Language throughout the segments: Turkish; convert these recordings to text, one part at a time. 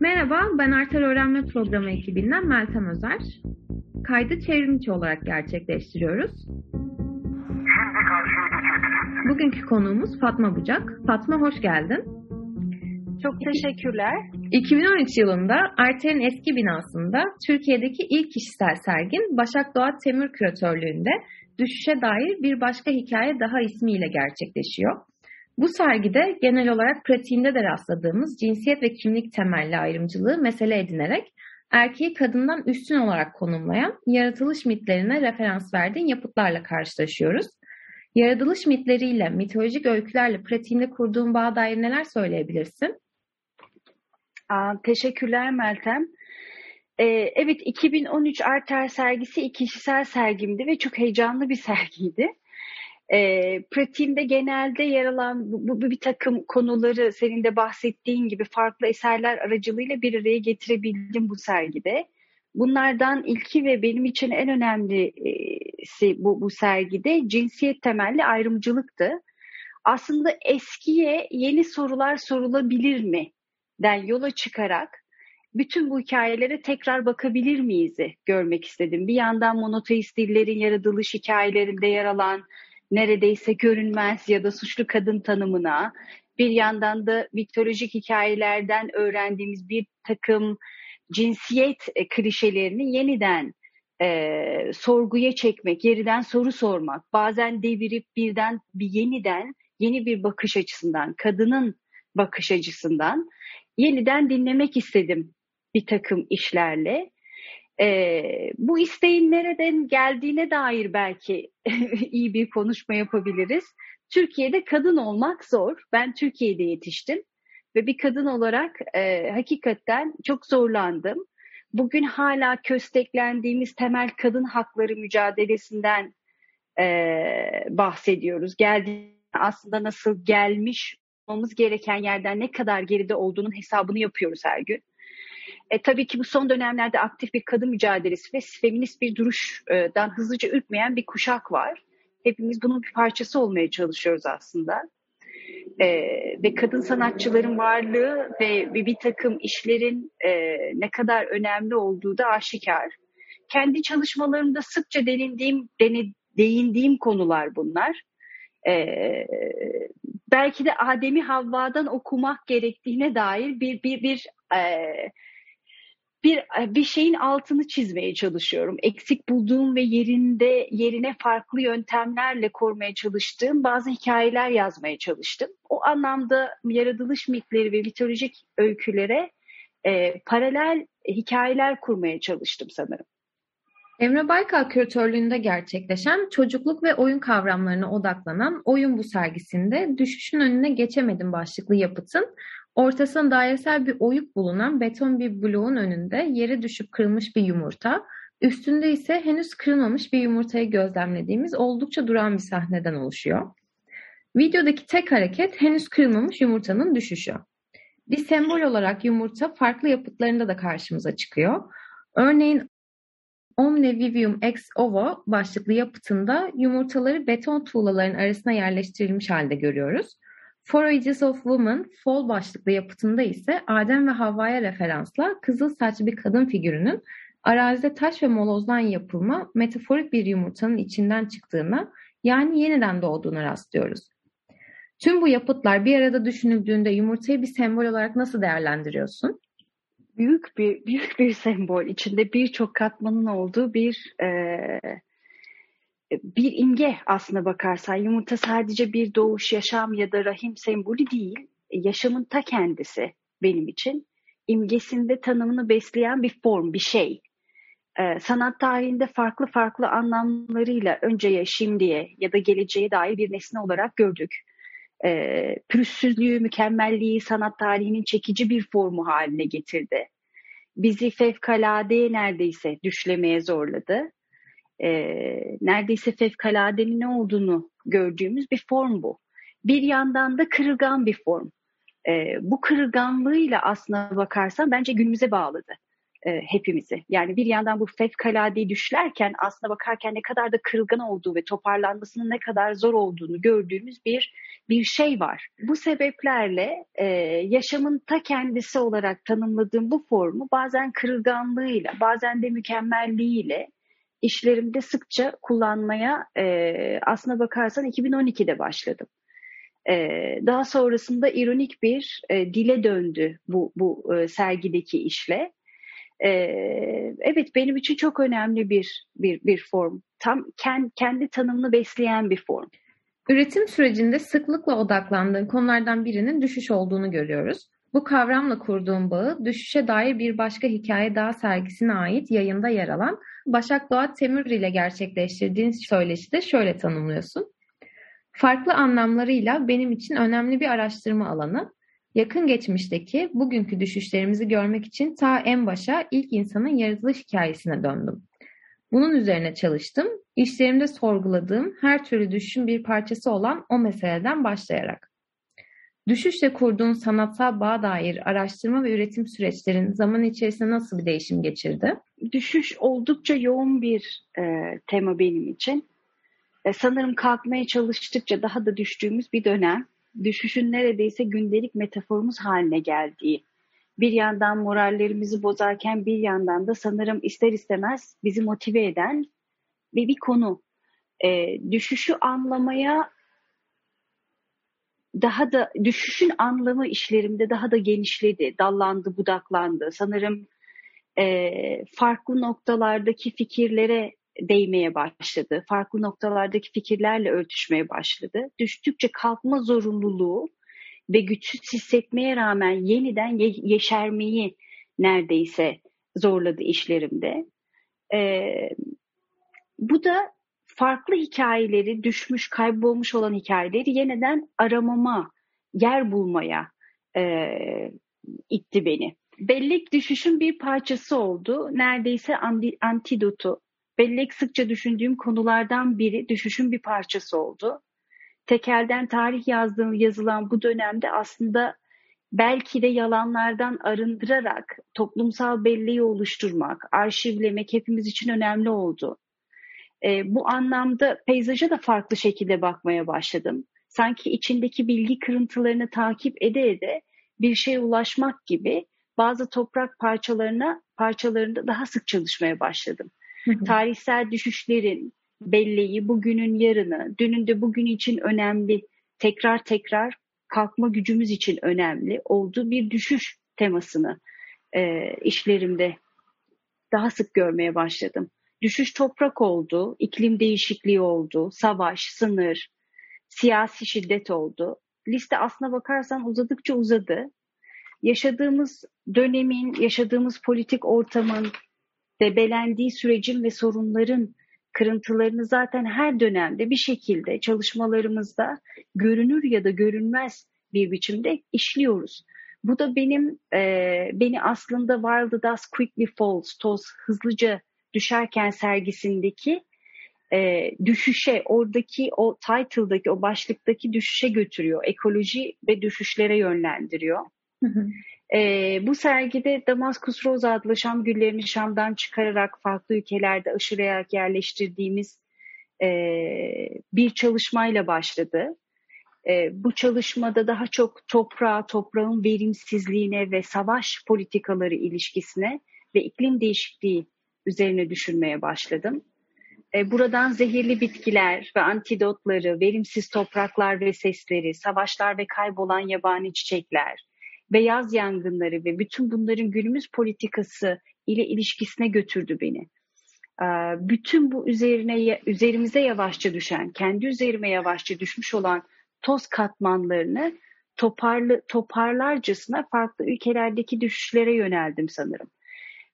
Merhaba, ben Arter Öğrenme Programı ekibinden Meltem Özer. Kaydı çevrimiçi olarak gerçekleştiriyoruz. Şimdi karşıya. Bugünkü konuğumuz Fatma Bucak. Fatma hoş geldin. Çok teşekkürler. 2013 yılında Arter'in eski binasında Türkiye'deki ilk kişisel sergin Başak Doğat Temür Küratörlüğü'nde Düşüşe dair bir başka hikaye daha ismiyle gerçekleşiyor. Bu sergide genel olarak pratiğinde de rastladığımız cinsiyet ve kimlik temelli ayrımcılığı mesele edinerek erkeği kadından üstün olarak konumlayan yaratılış mitlerine referans verdiğin yapıtlarla karşılaşıyoruz. Yaratılış mitleriyle, mitolojik öykülerle pratiğinde kurduğun bağ dair neler söyleyebilirsin? Aa, teşekkürler Meltem. Ee, evet 2013 Arter sergisi kişisel sergimdi ve çok heyecanlı bir sergiydi. E, pratiğimde genelde yer alan bu, bu bir takım konuları senin de bahsettiğin gibi farklı eserler aracılığıyla bir araya getirebildim bu sergide. Bunlardan ilki ve benim için en önemlisi bu, bu sergide cinsiyet temelli ayrımcılıktı. Aslında eskiye yeni sorular sorulabilir mi? Den yola çıkarak bütün bu hikayelere tekrar bakabilir miyiz görmek istedim. Bir yandan monoteist dillerin yaratılış hikayelerinde yer alan neredeyse görünmez ya da suçlu kadın tanımına, bir yandan da mitolojik hikayelerden öğrendiğimiz bir takım cinsiyet e, klişelerini yeniden e, sorguya çekmek, yeriden soru sormak, bazen devirip birden bir yeniden yeni bir bakış açısından, kadının bakış açısından yeniden dinlemek istedim bir takım işlerle. Ee, bu isteğin nereden geldiğine dair belki iyi bir konuşma yapabiliriz. Türkiye'de kadın olmak zor. Ben Türkiye'de yetiştim ve bir kadın olarak e, hakikaten çok zorlandım. Bugün hala kösteklendiğimiz temel kadın hakları mücadelesinden e, bahsediyoruz. Geldi aslında nasıl gelmiş olmamız gereken yerden ne kadar geride olduğunun hesabını yapıyoruz her gün. E, tabii ki bu son dönemlerde aktif bir kadın mücadelesi ve feminist bir duruştan hızlıca ürkmeyen bir kuşak var. Hepimiz bunun bir parçası olmaya çalışıyoruz aslında. E, ve kadın sanatçıların varlığı ve bir, bir takım işlerin e, ne kadar önemli olduğu da aşikar. Kendi çalışmalarımda sıkça denildiğim, değindiğim konular bunlar. E, belki de Adem'i Havva'dan okumak gerektiğine dair bir bir bir e, bir e, bir şeyin altını çizmeye çalışıyorum. Eksik bulduğum ve yerinde yerine farklı yöntemlerle korumaya çalıştığım bazı hikayeler yazmaya çalıştım. O anlamda yaratılış mitleri ve mitolojik öykülere e, paralel hikayeler kurmaya çalıştım sanırım. Emre Baykal küratörlüğünde gerçekleşen çocukluk ve oyun kavramlarına odaklanan Oyun Bu sergisinde Düşüşün Önüne Geçemedim başlıklı yapıtın ortasında dairesel bir oyuk bulunan beton bir bloğun önünde yere düşüp kırılmış bir yumurta, üstünde ise henüz kırılmamış bir yumurtayı gözlemlediğimiz oldukça duran bir sahneden oluşuyor. Videodaki tek hareket henüz kırılmamış yumurtanın düşüşü. Bir sembol olarak yumurta farklı yapıtlarında da karşımıza çıkıyor. Örneğin Omne Vivium Ex Ovo başlıklı yapıtında yumurtaları beton tuğlaların arasına yerleştirilmiş halde görüyoruz. For Ages of Woman Fall başlıklı yapıtında ise Adem ve Havva'ya referansla kızıl saçlı bir kadın figürünün arazide taş ve molozdan yapılma metaforik bir yumurtanın içinden çıktığına yani yeniden doğduğuna rastlıyoruz. Tüm bu yapıtlar bir arada düşünüldüğünde yumurtayı bir sembol olarak nasıl değerlendiriyorsun? Büyük bir büyük bir sembol. İçinde birçok katmanın olduğu bir e, bir imge aslına bakarsan. Yumurta sadece bir doğuş yaşam ya da rahim sembolü değil yaşamın ta kendisi benim için. İmgesinde tanımını besleyen bir form bir şey. Ee, sanat tarihinde farklı farklı anlamlarıyla önceye şimdiye ya da geleceğe dair bir nesne olarak gördük e, pürüzsüzlüğü, mükemmelliği sanat tarihinin çekici bir formu haline getirdi. Bizi fevkaladeye neredeyse düşlemeye zorladı. E, neredeyse fevkaladenin ne olduğunu gördüğümüz bir form bu. Bir yandan da kırılgan bir form. E, bu kırılganlığıyla aslına bakarsan bence günümüze bağladı. e, hepimizi. Yani bir yandan bu fevkaladeyi düşlerken aslında bakarken ne kadar da kırılgan olduğu ve toparlanmasının ne kadar zor olduğunu gördüğümüz bir bir şey var. Bu sebeplerle e, yaşamın ta kendisi olarak tanımladığım bu formu bazen kırılganlığıyla, bazen de mükemmelliğiyle işlerimde sıkça kullanmaya e, aslına bakarsan 2012'de başladım. E, daha sonrasında ironik bir e, dile döndü bu, bu e, sergideki işle. E, evet benim için çok önemli bir bir bir form. Tam kendi, kendi tanımını besleyen bir form. Üretim sürecinde sıklıkla odaklandığın konulardan birinin düşüş olduğunu görüyoruz. Bu kavramla kurduğum bağı düşüşe dair bir başka hikaye daha sergisine ait yayında yer alan Başak Doğa Temür ile gerçekleştirdiğin söyleşide şöyle tanımlıyorsun. Farklı anlamlarıyla benim için önemli bir araştırma alanı. Yakın geçmişteki bugünkü düşüşlerimizi görmek için ta en başa ilk insanın yaratılış hikayesine döndüm. Bunun üzerine çalıştım. İşlerimde sorguladığım her türlü düşüşün bir parçası olan o meseleden başlayarak. Düşüşle kurduğun sanatsal bağ dair araştırma ve üretim süreçlerin zaman içerisinde nasıl bir değişim geçirdi? Düşüş oldukça yoğun bir e, tema benim için. E, sanırım kalkmaya çalıştıkça daha da düştüğümüz bir dönem. Düşüşün neredeyse gündelik metaforumuz haline geldiği. Bir yandan morallerimizi bozarken bir yandan da sanırım ister istemez bizi motive eden bir, bir konu. E, düşüşü anlamaya daha da düşüşün anlamı işlerimde daha da genişledi, dallandı, budaklandı. Sanırım e, farklı noktalardaki fikirlere değmeye başladı. Farklı noktalardaki fikirlerle örtüşmeye başladı. Düştükçe kalkma zorunluluğu ve güçsüz hissetmeye rağmen yeniden ye- yeşermeyi neredeyse zorladı işlerimde. Ee, bu da farklı hikayeleri, düşmüş, kaybolmuş olan hikayeleri yeniden aramama, yer bulmaya e, itti beni. Bellek düşüşün bir parçası oldu. Neredeyse antidotu. Bellek sıkça düşündüğüm konulardan biri düşüşün bir parçası oldu. Tekelden tarih yazdığım yazılan bu dönemde aslında belki de yalanlardan arındırarak toplumsal belleği oluşturmak, arşivlemek hepimiz için önemli oldu. E, bu anlamda peyzaja da farklı şekilde bakmaya başladım. Sanki içindeki bilgi kırıntılarını takip ede ede bir şeye ulaşmak gibi bazı toprak parçalarına parçalarında daha sık çalışmaya başladım. Tarihsel düşüşlerin belleği, bugünün yarını, dünün de bugün için önemli, tekrar tekrar kalkma gücümüz için önemli olduğu bir düşüş temasını e, işlerimde daha sık görmeye başladım. Düşüş toprak oldu, iklim değişikliği oldu, savaş, sınır, siyasi şiddet oldu. Liste aslına bakarsan uzadıkça uzadı. Yaşadığımız dönemin, yaşadığımız politik ortamın, debelendiği sürecin ve sorunların kırıntılarını zaten her dönemde bir şekilde çalışmalarımızda görünür ya da görünmez bir biçimde işliyoruz. Bu da benim e, beni aslında the Dust Quickly Falls, toz hızlıca düşerken sergisindeki e, düşüşe, oradaki o title'daki, o başlıktaki düşüşe götürüyor. Ekoloji ve düşüşlere yönlendiriyor. Hı hı. E, bu sergide Damaskus Roza adlı Şam güllerini Şam'dan çıkararak farklı ülkelerde aşılayarak yerleştirdiğimiz e, bir çalışmayla başladı. E, bu çalışmada daha çok toprağa, toprağın verimsizliğine ve savaş politikaları ilişkisine ve iklim değişikliği üzerine düşünmeye başladım. E, buradan zehirli bitkiler ve antidotları, verimsiz topraklar ve sesleri, savaşlar ve kaybolan yabani çiçekler, beyaz yangınları ve bütün bunların günümüz politikası ile ilişkisine götürdü beni. E, bütün bu üzerine üzerimize yavaşça düşen, kendi üzerime yavaşça düşmüş olan toz katmanlarını toparlı toparlarcasına farklı ülkelerdeki düşüşlere yöneldim sanırım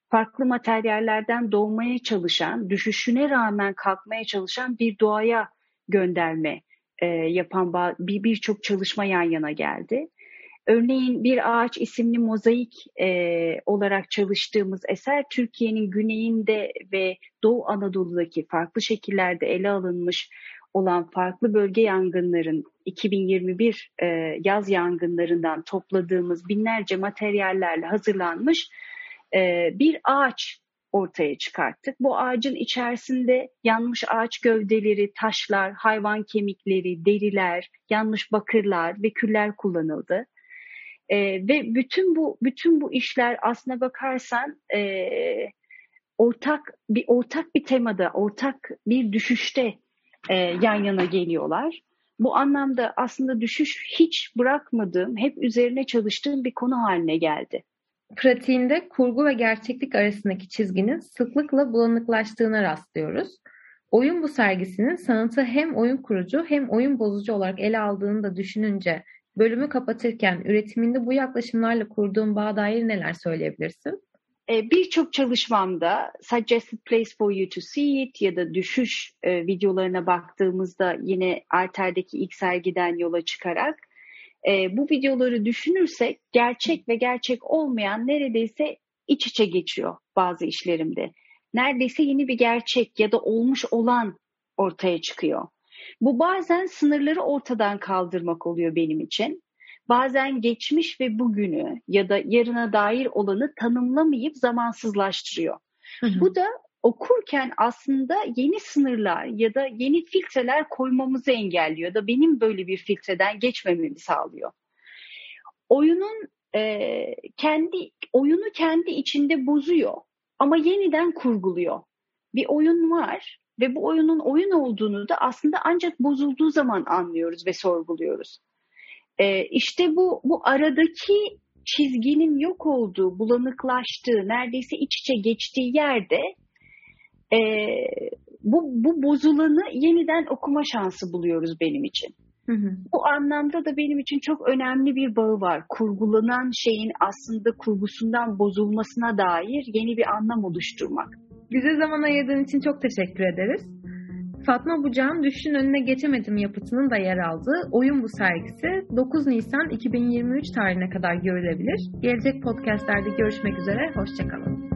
farklı materyallerden doğmaya çalışan, düşüşüne rağmen kalkmaya çalışan bir doğaya gönderme e, yapan bir birçok çalışma yan yana geldi. Örneğin Bir Ağaç isimli mozaik e, olarak çalıştığımız eser Türkiye'nin güneyinde ve Doğu Anadolu'daki farklı şekillerde ele alınmış olan farklı bölge yangınların 2021 e, yaz yangınlarından topladığımız binlerce materyallerle hazırlanmış e, bir ağaç ortaya çıkarttık. Bu ağacın içerisinde yanmış ağaç gövdeleri, taşlar, hayvan kemikleri, deriler, yanmış bakırlar ve küller kullanıldı. E, ve bütün bu bütün bu işler aslına bakarsan e, ortak bir ortak bir temada, ortak bir düşüşte e, yan yana geliyorlar. Bu anlamda aslında düşüş hiç bırakmadığım, hep üzerine çalıştığım bir konu haline geldi. Pratiğinde kurgu ve gerçeklik arasındaki çizginin sıklıkla bulanıklaştığına rastlıyoruz. Oyun bu sergisinin sanatı hem oyun kurucu hem oyun bozucu olarak ele aldığını da düşününce bölümü kapatırken üretiminde bu yaklaşımlarla kurduğun bağ dair neler söyleyebilirsin? E, birçok çalışmamda Suggested Place for You to See It ya da düşüş e, videolarına baktığımızda yine Alter'deki ilk sergiden yola çıkarak e, bu videoları düşünürsek gerçek ve gerçek olmayan neredeyse iç içe geçiyor bazı işlerimde. Neredeyse yeni bir gerçek ya da olmuş olan ortaya çıkıyor. Bu bazen sınırları ortadan kaldırmak oluyor benim için bazen geçmiş ve bugünü ya da yarına dair olanı tanımlamayıp zamansızlaştırıyor. Hı hı. Bu da okurken aslında yeni sınırlar ya da yeni filtreler koymamızı engelliyor da benim böyle bir filtreden geçmememi sağlıyor. Oyunun e, kendi oyunu kendi içinde bozuyor ama yeniden kurguluyor. Bir oyun var ve bu oyunun oyun olduğunu da aslında ancak bozulduğu zaman anlıyoruz ve sorguluyoruz. E, işte bu, bu aradaki çizginin yok olduğu, bulanıklaştığı, neredeyse iç içe geçtiği yerde e, bu, bu bozulanı yeniden okuma şansı buluyoruz benim için. Hı hı. Bu anlamda da benim için çok önemli bir bağı var. Kurgulanan şeyin aslında kurgusundan bozulmasına dair yeni bir anlam oluşturmak. Bize zaman ayırdığın için çok teşekkür ederiz. Fatma Bucağ'ın Düşün Önüne Geçemedim yapıtının da yer aldığı Oyun Bu sergisi 9 Nisan 2023 tarihine kadar görülebilir. Gelecek podcastlerde görüşmek üzere, hoşçakalın.